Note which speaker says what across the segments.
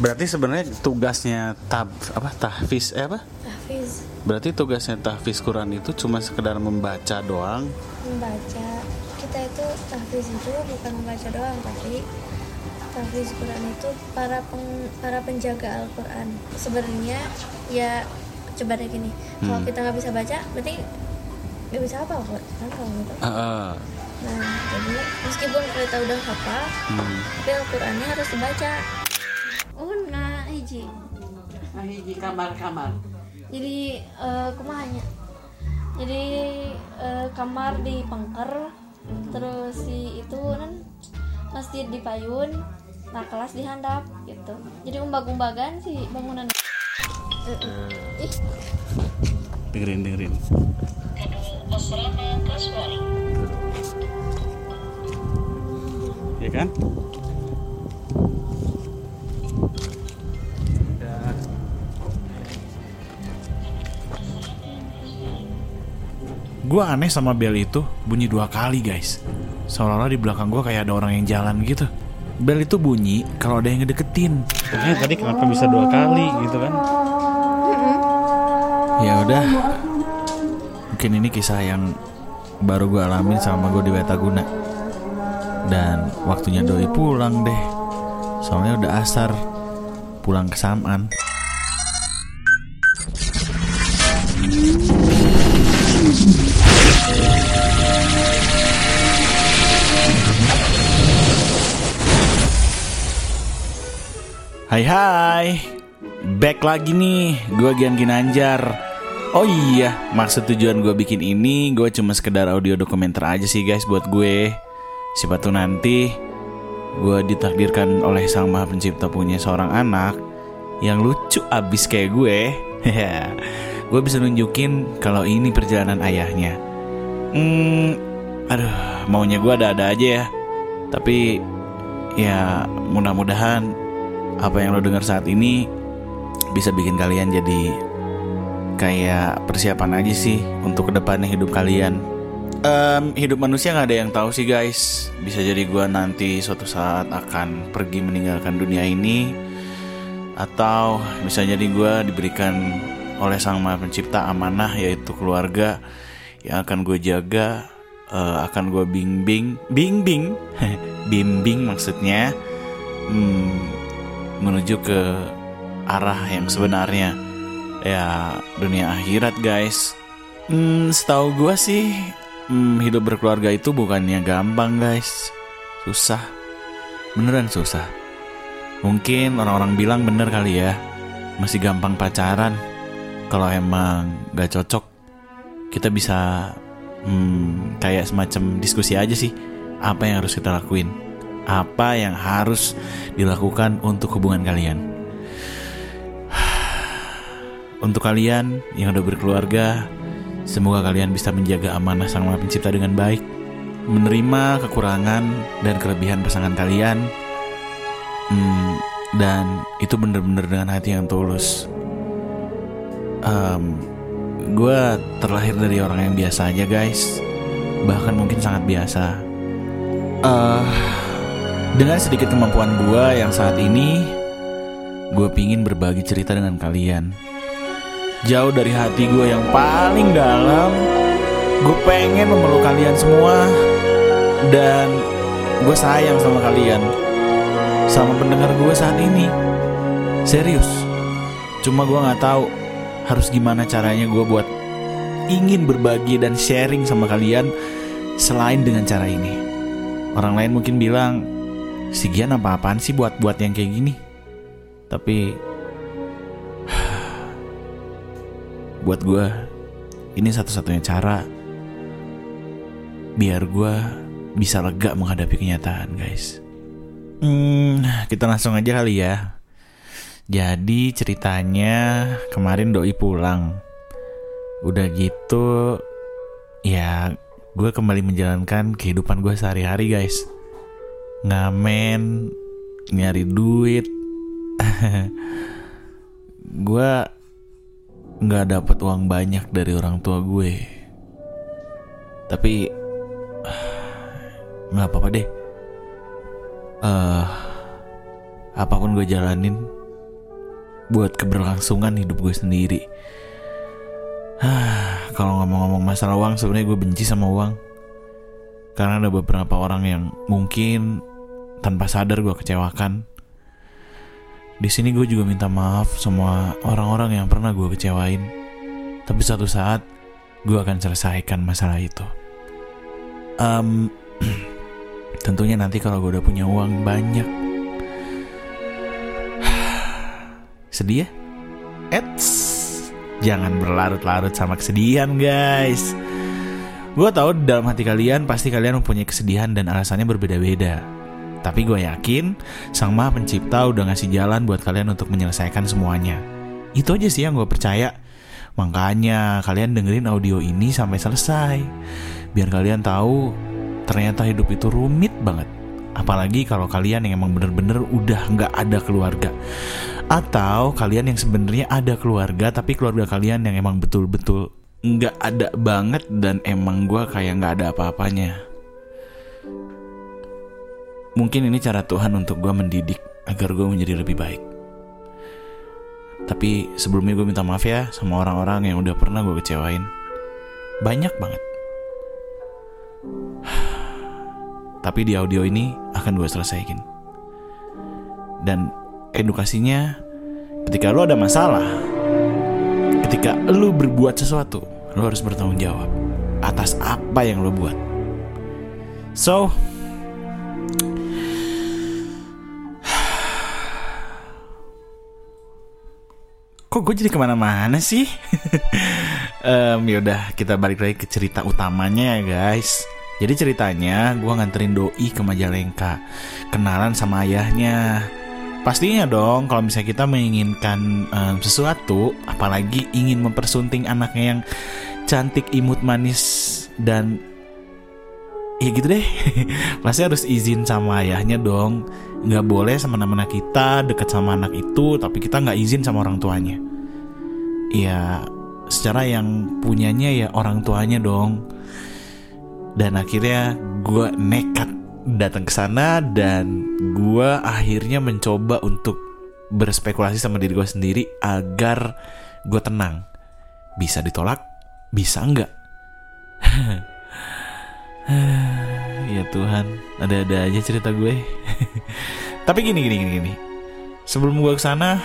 Speaker 1: Berarti sebenarnya tugasnya tab apa tahfiz eh apa?
Speaker 2: tahfiz
Speaker 1: Berarti tugasnya tahfiz Quran itu cuma sekedar membaca doang.
Speaker 2: membaca kita itu tahfiz itu bukan membaca doang tapi tahfiz Quran itu para peng- para penjaga Al-Quran sebenarnya ya coba deh gini kalau
Speaker 1: Hmm.
Speaker 2: kita nggak bisa baca berarti nggak bisa apa kok kalau gitu
Speaker 1: Heeh.
Speaker 2: nah jadi meskipun kita udah hafal
Speaker 1: Hmm.
Speaker 2: tapi Al-Qurannya harus dibaca hiji
Speaker 3: Nah, hiji kamar-kamar.
Speaker 2: jadi eh kumahanya jadi eh, kamar di Pengker terus si itu kan masjid di Payun nah kelas di handap gitu jadi umbag-umbagan si bangunan Eh, ih
Speaker 1: Dengerin dengerin. Ya kan?
Speaker 4: Gua aneh sama bel itu bunyi dua kali guys. Seolah-olah di belakang gua kayak ada orang yang jalan gitu. Bel itu bunyi kalau ada yang ngedeketin.
Speaker 1: Makanya tadi kenapa bisa dua kali gitu kan?
Speaker 4: Ya udah. Mungkin ini kisah yang baru gua alamin sama gue di Wetaguna. Dan waktunya doi pulang deh. Soalnya udah asar. Pulang ke Hai hai. Back lagi nih Gue Gian Ginanjar. Oh iya Maksud tujuan gue bikin ini Gue cuma sekedar audio dokumenter aja sih guys Buat gue. Siapa tuh nanti? Gue ditakdirkan oleh Sang Maha Pencipta punya seorang anak Yang lucu abis kayak gue. Gue bisa nunjukin Kalau ini perjalanan ayahnya Hmm Aduh Maunya gue ada-ada aja ya Tapi Ya mudah-mudahan apa yang lo dengar saat ini bisa bikin kalian jadi kayak persiapan aja sih untuk ke depannya hidup kalian. Em, hidup manusia nggak ada yang tahu sih guys. Bisa jadi gua nanti suatu saat akan pergi meninggalkan dunia ini, atau bisa jadi gua diberikan oleh sang maha pencipta amanah yaitu keluarga yang akan gue jaga, eh, akan gue bimbing, bimbing, bimbing maksudnya. Hmm, menuju ke arah yang sebenarnya. Ya dunia akhirat guys. Hmm, setahu gue sih hmm, hidup berkeluarga itu bukannya gampang guys. Susah. Beneran susah. Mungkin orang-orang bilang bener kali ya masih gampang pacaran. Kalau emang gak cocok kita bisa hmm, kayak semacam diskusi aja sih apa yang harus kita lakuin apa yang harus dilakukan untuk hubungan kalian. Untuk kalian yang udah berkeluarga, semoga kalian bisa menjaga amanah Sang Maha Pencipta dengan baik, menerima kekurangan dan kelebihan pasangan kalian, Hmm, dan itu bener-bener dengan hati yang tulus. Gue terlahir dari orang yang biasa aja guys, bahkan mungkin sangat biasa. Eh, dengan sedikit kemampuan gue yang saat ini, gue pingin berbagi cerita dengan kalian. Jauh dari hati gue yang paling dalam, gue pengen memeluk kalian semua, dan gue sayang sama kalian, sama pendengar gue saat ini. Serius, cuma gue nggak tahu harus gimana caranya gue buat ingin berbagi dan sharing sama kalian selain dengan cara ini. Orang lain mungkin bilang, si Gian apa-apaan sih buat-buat yang kayak gini? Tapi buat gue ini satu-satunya cara biar gue bisa lega menghadapi kenyataan guys. Hmm, kita langsung aja kali ya. Jadi ceritanya kemarin doi pulang. Udah gitu ya gue kembali menjalankan kehidupan gue sehari-hari guys. Ngamen, nyari duit. gue nggak dapat uang banyak dari orang tua gue. Tapi nggak apa-apa deh. eh apa pun gue jalanin buat keberlangsungan hidup gue sendiri. Hah, kalau ngomong-ngomong masalah uang sebenarnya gue benci sama uang. Karena ada beberapa orang yang mungkin tanpa sadar gue kecewakan. Di sini gue juga minta maaf sama orang-orang yang pernah gue kecewain. Tapi suatu saat gue akan selesaikan masalah itu. Em, tentunya nanti kalau gue udah punya uang banyak. Sedih ya? Eits, jangan berlarut-larut sama kesedihan guys. Gue tahu di dalam hati kalian pasti kalian mempunyai kesedihan dan alasannya berbeda-beda. Tapi gue yakin Sang Maha Pencipta udah ngasih jalan buat kalian untuk menyelesaikan semuanya. Itu aja sih yang gue percaya. Makanya kalian dengerin audio ini sampai selesai. Biar kalian tahu ternyata hidup itu rumit banget. Apalagi kalau kalian yang emang bener-bener udah nggak ada keluarga. Atau kalian yang sebenarnya ada keluarga tapi keluarga kalian yang emang betul-betul nggak ada banget dan emang gue kayak nggak ada apa-apanya. Mungkin ini cara Tuhan untuk gue mendidik agar gue menjadi lebih baik. Tapi sebelumnya gue minta maaf ya sama orang-orang yang udah pernah gue kecewain. Banyak banget. Tapi di audio ini akan gue selesaikan. Dan edukasinya ketika lo ada masalah, ketika lo berbuat sesuatu, lo harus bertanggung jawab atas apa yang lo buat. So, kok gue jadi ke mana-mana sih? um, yaudah kita balik lagi ke cerita utamanya ya guys. Jadi ceritanya gue nganterin doi ke Majalengka, kenalan sama ayahnya. Pastinya dong kalau misalnya kita menginginkan um, sesuatu, apalagi ingin mempersunting anaknya yang cantik, imut, manis dan ya gitu deh. Pasti harus izin sama ayahnya dong. Nggak boleh anak kita deket sama anak itu, tapi kita nggak izin sama orang tuanya. Ya secara yang punyanya ya orang tuanya dong. Dan akhirnya gue nekat datang ke sana dan gue akhirnya mencoba untuk berspekulasi sama diri gue sendiri agar gue tenang. Bisa ditolak, bisa enggak. ya Tuhan, ada-ada aja cerita gue. Tapi gini gini gini gini. Sebelum gue ke sana,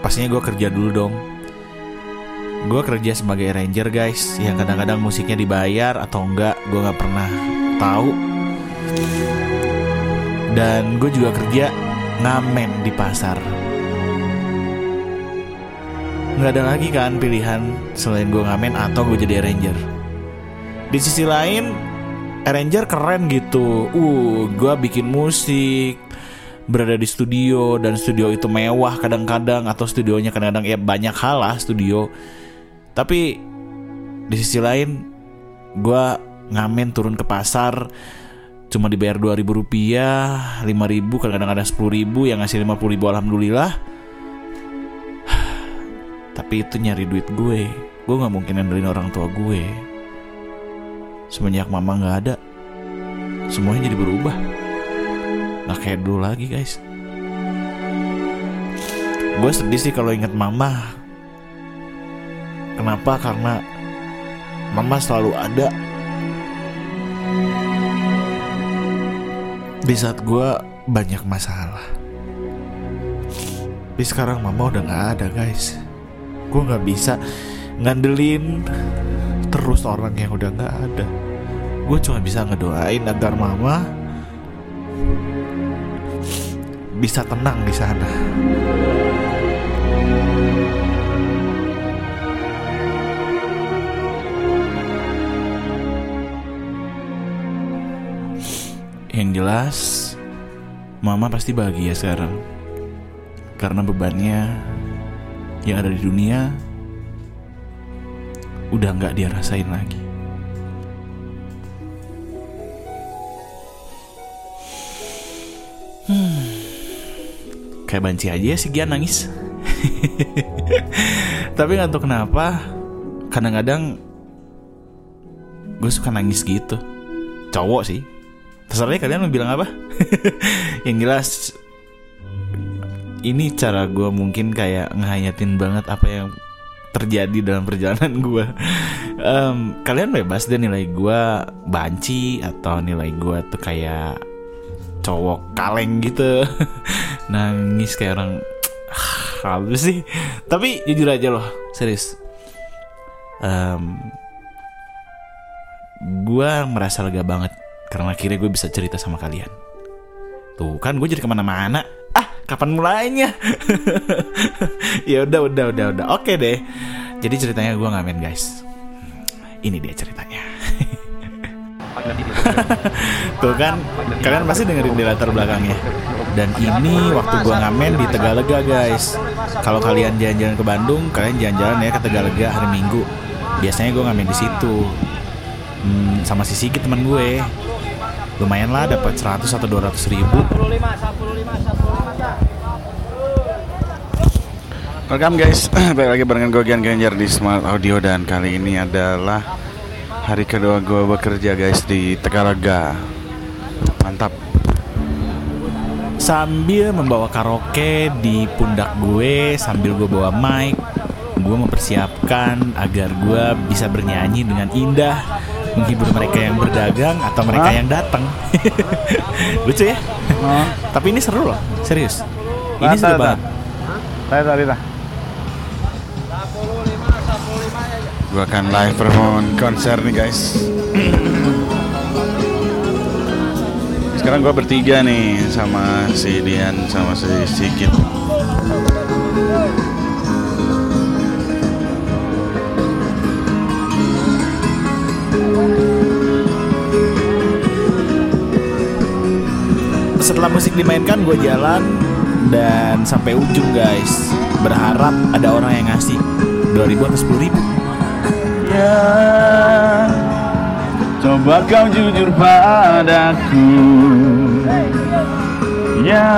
Speaker 4: pastinya gue kerja dulu dong. Gue kerja sebagai arranger guys, yang kadang-kadang musiknya dibayar atau enggak, gue nggak pernah tahu. Dan gue juga kerja ngamen di pasar. Nggak ada lagi kan pilihan selain gue ngamen atau gue jadi arranger. Di sisi lain, arranger keren gitu. Uh, gue bikin musik, berada di studio dan studio itu mewah kadang-kadang atau studionya kadang-kadang ya banyak hal lah studio. Tapi di sisi lain, gue ngamen turun ke pasar cuma dibayar dua ribu rupiah, lima ribu kadang-kadang ada sepuluh ribu yang ngasih lima puluh ribu alhamdulillah. Tapi itu nyari duit gue, gue nggak mungkin ngandelin orang tua gue. Semenjak mama nggak ada, semuanya jadi berubah. Nggak kayak dulu lagi guys. Gue sedih sih kalau inget mama. Kenapa? Karena mama selalu ada di saat gue banyak masalah. Tapi sekarang mama udah nggak ada guys. Gue nggak bisa ngandelin terus orang yang udah nggak ada. Gue cuma bisa ngedoain agar mama bisa tenang di sana. Yang jelas, mama pasti bahagia sekarang karena bebannya yang ada di dunia udah nggak dia rasain lagi. Hmm. Kayak banci aja sih Gian nangis. Tapi nggak tahu kenapa, kadang-kadang gue suka nangis gitu cowok sih terserah kalian mau bilang apa. Yang jelas ini cara gue mungkin kayak ngehayatin banget apa yang terjadi dalam perjalanan gue Em, kalian bebas deh nilai gue banci atau nilai gue tuh kayak cowok kaleng gitu. Nangis kayak orang apa sih? Tapi jujur aja loh serius. Em, gue merasa lega banget karena akhirnya gue bisa cerita sama kalian. Tuh kan gue jadi ke mana-mana. Ah kapan mulainya? Ya udah udah udah udah. Oke deh. Jadi ceritanya gue ngamen guys. Ini dia ceritanya. Tuh kan Kalian pasti dengerin di latar belakangnya. Dan ini waktu gua ngamen di Tegalega guys. Kalau kalian jalan-jalan ke Bandung Kalian jalan-jalan ya ke Tegalega hari Minggu. Biasanya gua ngamen di situ. Hmm, Sama si Sigit teman gue Lumayan lah dapat 100 atau 200 ribu
Speaker 1: Welcome guys, balik lagi barengan gue Gian Ganjar di Smart Audio dan kali ini adalah hari kedua gue bekerja guys di Tegalega. Mantap.
Speaker 4: Sambil membawa karaoke di pundak gue Sambil gue bawa mic Gue mempersiapkan agar gue bisa bernyanyi dengan indah Menghibur mereka yang berdagang atau mereka
Speaker 1: Hah?
Speaker 4: yang datang Lucu ya? Tapi ini seru loh, serius Ini seru banget
Speaker 1: Saya tadi dah. Gue akan live perform konser nih guys. Sekarang gue bertiga nih sama si Dian sama si Sigit.
Speaker 4: Setelah musik dimainkan gue jalan Dan sampai ujung guys Berharap ada orang yang ngasih 2000 atau 10 ribu
Speaker 1: Ya, coba kau jujur padaku. Ya,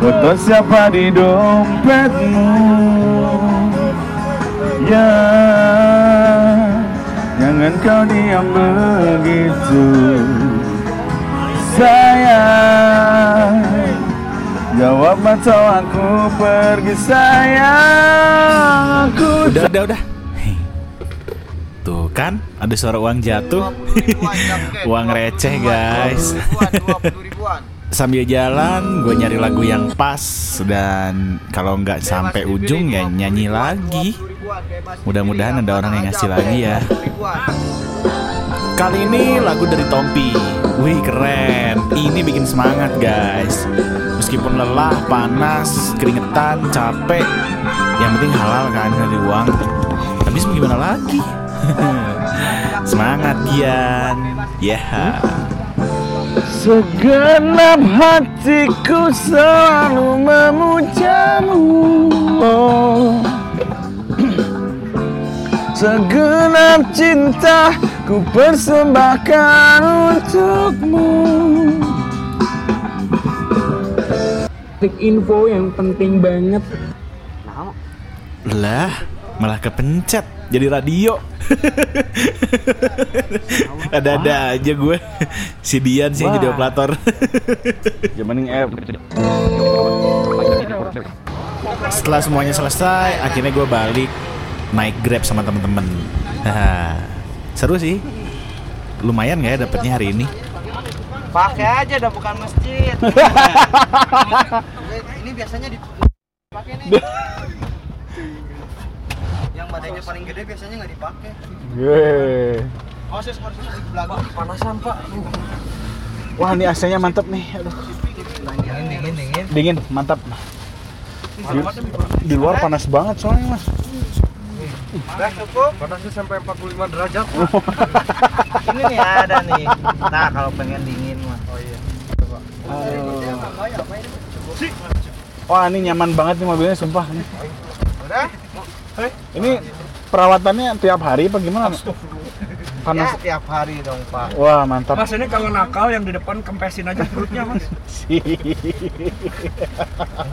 Speaker 1: foto siapa di dompetmu? Ya, jangan kau diam begitu. Sayang, jawab atau aku pergi sayang. Aku
Speaker 4: Udah, udah, udah. Tuh kan, ada suara uang jatuh. Uang receh guys. Sambil jalan, gue nyari lagu yang pas. Dan kalau nggak sampai ujung ya nyanyi lagi. Mudah-mudahan ada orang yang ngasih lagi ya Kali ini lagu dari Tompi. Wih keren. Ini bikin semangat guys. Meskipun lelah, panas, keringetan, capek Yang penting halal kan dari uang. Mau gimana lagi? Semangat Gian. Ya.
Speaker 1: Segenap hatiku selalu memujamu. oh. Segenap cinta ku persembahkan untukmu.
Speaker 5: Tik info yang penting banget.
Speaker 4: Lah malah kepencet Jadi radio. Ada-ada aja gue. Si Dian sih yang jadi operator.
Speaker 1: App
Speaker 4: Setelah semuanya selesai, akhirnya gue balik naik Grab sama temen-temen. Seru sih. Lumayan gak ya dapetnya hari ini?
Speaker 6: Pakai aja udah bukan masjid. ini biasanya dipakai nih. Yang badannya paling gede biasanya nggak dipakai.
Speaker 1: Yeay.
Speaker 6: Oh, saya harus belagu panasan pak.
Speaker 1: Wah ini AC-nya mantep nih Aduh.
Speaker 6: Dingin dingin dingin.
Speaker 1: Dingin, mantap di, di luar panas banget soalnya mas
Speaker 6: Udah cukup. Panasnya sampai 45 derajat. ini nih ada nih. Nah kalau pengen dingin mah. Oh iya.
Speaker 1: Wah ini nyaman banget nih mobilnya sumpah.
Speaker 6: Udah?
Speaker 1: Ini perawatannya tiap hari apa gimana? Panas.
Speaker 6: Ya, tiap hari dong pak.
Speaker 1: Wah mantap.
Speaker 7: Mas ini kalau nakal yang di depan kempesin aja perutnya mas.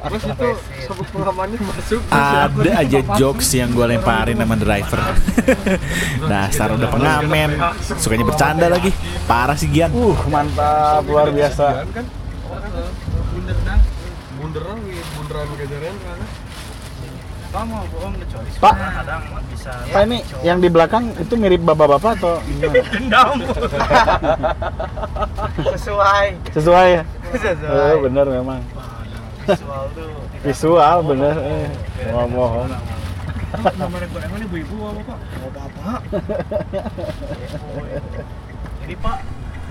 Speaker 7: Mas itu sabuk pengamannya masuk.
Speaker 4: Ada aja jokes yang gue lemparin sama driver. Dasar udah pengamen, sukanya bercanda lagi. Parah sih Gian.
Speaker 1: Uh mantap luar biasa.
Speaker 7: kan bunderan bunderan bunderan kejaran kan
Speaker 6: Kamu bohong kecuali
Speaker 1: Pak.
Speaker 6: kadang bisa.
Speaker 1: Pak ini yang di belakang itu mirip bapak-bapak atau gimana?
Speaker 7: dendam
Speaker 6: sesuai.
Speaker 1: Sesuai ya?
Speaker 6: Sesuai.
Speaker 1: Oh bener memang.
Speaker 6: Visual tuh.
Speaker 1: Visual bener. Eh, ngomong.
Speaker 7: nomor gue emang ini ibu-ibu apa pak apa apa
Speaker 6: Jadi pak,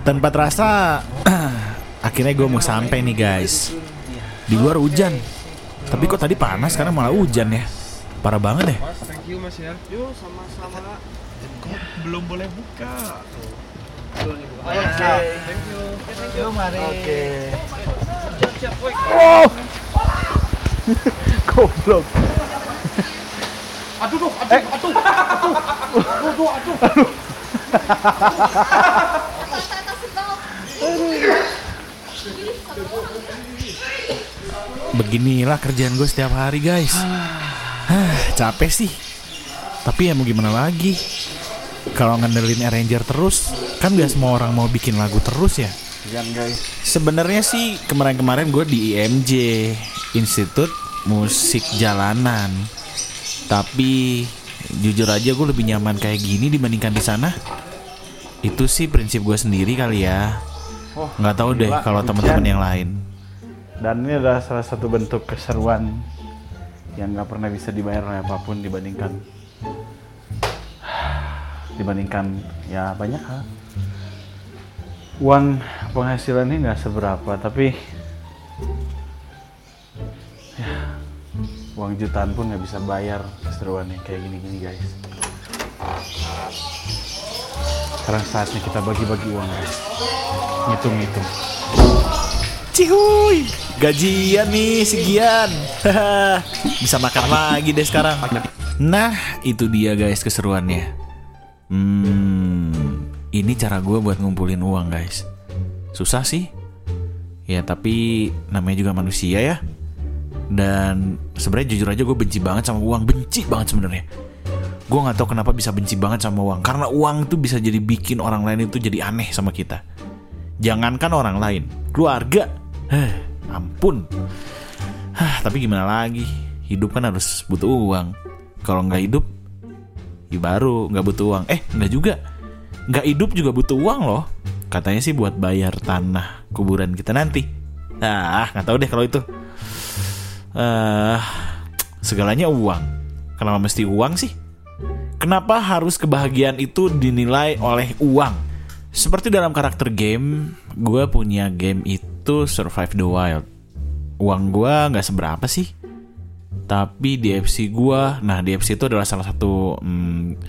Speaker 4: Tanpa terasa, akhirnya gue mau sampai nih guys. Di luar hujan. Tapi kok tadi panas karena malah hujan ya. Parah banget deh.
Speaker 7: mas thank you mas ya yuk sama-sama kok belum boleh buka
Speaker 6: Oke.
Speaker 7: thank you
Speaker 6: Yuk mari. Oke.
Speaker 7: siap woi
Speaker 1: Goblok.
Speaker 7: aduh duh aduh aduh aduh aduh aduh aduh
Speaker 4: Beginilah kerjaan gue setiap hari guys. Hah, capek sih. Tapi ya mau gimana lagi? Kalau ngandelin arranger terus, kan gak semua orang mau bikin lagu terus ya.
Speaker 1: Guys.
Speaker 4: Sebenarnya sih kemarin-kemarin gue di IMJ Institut Musik Jalanan. Tapi jujur aja gue lebih nyaman kayak gini dibandingkan di sana. Itu sih prinsip gue sendiri kali ya.
Speaker 1: Oh,
Speaker 4: Nggak tahu deh kalau teman-teman yang lain.
Speaker 1: Dan ini adalah salah satu bentuk keseruan yang nggak pernah bisa dibayar oleh apa pun dibandingkan dibandingkan ya banyak hal. Uang penghasilan ini nggak seberapa, tapi ya, uang jutaan pun nggak bisa bayar keseruan yang kayak gini-gini guys. Sekarang saatnya kita bagi-bagi uang guys. Ngitung-ngitung.
Speaker 4: Cihuy, gajian nih segian. Bisa makan lagi deh sekarang. Nah, itu dia guys keseruannya. Hmm, ini cara gue buat ngumpulin uang guys. Susah sih. Ya tapi namanya juga manusia ya. Dan sebenarnya jujur aja gue benci banget sama uang, benci banget sebenarnya. Gue nggak tahu kenapa bisa benci banget sama uang. Karena uang tuh bisa jadi bikin orang lain itu jadi aneh sama kita. Jangankan orang lain, keluarga. Heh, ampun. Hah, tapi gimana lagi? Hidup kan harus butuh uang. Kalau nggak hidup, ya baru nggak butuh uang. Eh, nggak juga. Nggak hidup juga butuh uang loh. Katanya sih buat bayar tanah kuburan kita nanti. Ah, nggak tahu deh kalau itu. Eh, segalanya uang. Kenapa mesti uang sih? Kenapa harus kebahagiaan itu dinilai oleh uang? Seperti dalam karakter game, gue punya game itu Survive the Wild. Uang gue nggak seberapa sih, tapi DFC gue, nah DFC itu adalah salah satu hmm,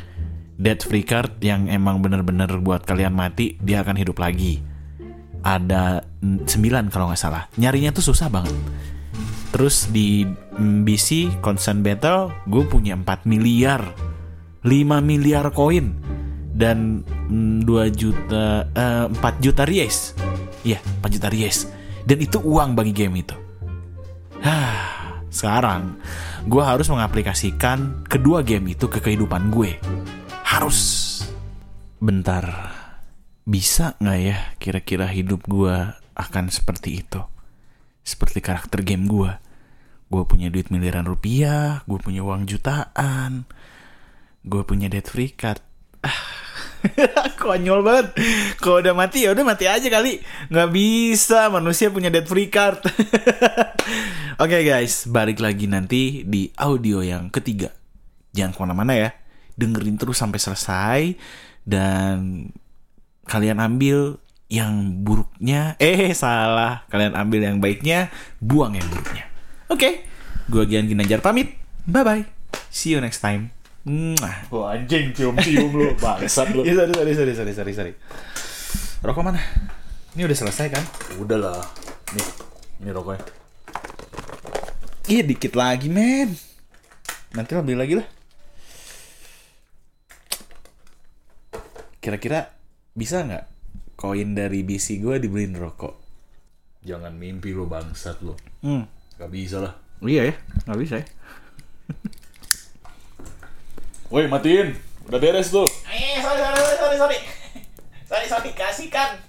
Speaker 4: death free card yang emang bener-bener buat kalian mati dia akan hidup lagi. Ada mm, 9 kalau nggak salah. Nyarinya tuh susah banget. Terus di mm, BC Constant Battle gue punya 4 miliar 5 miliar koin dan mm, 2 juta eh, 4 juta ries. Iya, 4 juta ries. Dan itu uang bagi game itu. Sekarang gue harus mengaplikasikan kedua game itu ke kehidupan gue. Harus. Bentar. Bisa nggak ya kira-kira hidup gue akan seperti itu? Seperti karakter game gue. Gue punya duit miliaran rupiah, gue punya uang jutaan, gue punya debt free card. Ah, konyol banget. Kalau udah mati ya udah mati aja kali. Nggak bisa manusia punya debt free card. Oke guys, balik lagi nanti di audio yang ketiga. Jangan ke mana-mana ya. Dengerin terus sampai selesai dan kalian ambil yang buruknya. Eh salah, kalian ambil yang baiknya, buang yang buruknya. Oke, gue Gian Ginanjar pamit. Bye bye. See you next time.
Speaker 1: Wah anjing cium-cium lu, bangsat lu.
Speaker 4: Iya, sorry, sorry, sorry, sorry, sorry, sorry. Rokok mana? Ini udah selesai kan?
Speaker 1: Udah lah. Nih, ini rokoknya.
Speaker 4: Iya, dikit lagi, men. Nanti beli lagi lah. kira-kira bisa nggak koin dari BC gue dibeliin rokok?
Speaker 1: Jangan mimpi lo bangsat lo.
Speaker 4: Hmm.
Speaker 1: Gak bisa lah.
Speaker 4: Iya ya, nggak bisa ya.
Speaker 1: Woi matiin, udah beres tuh.
Speaker 4: Eh, sorry, sorry, sorry, sorry, sorry. Sorry, sorry, kasihkan.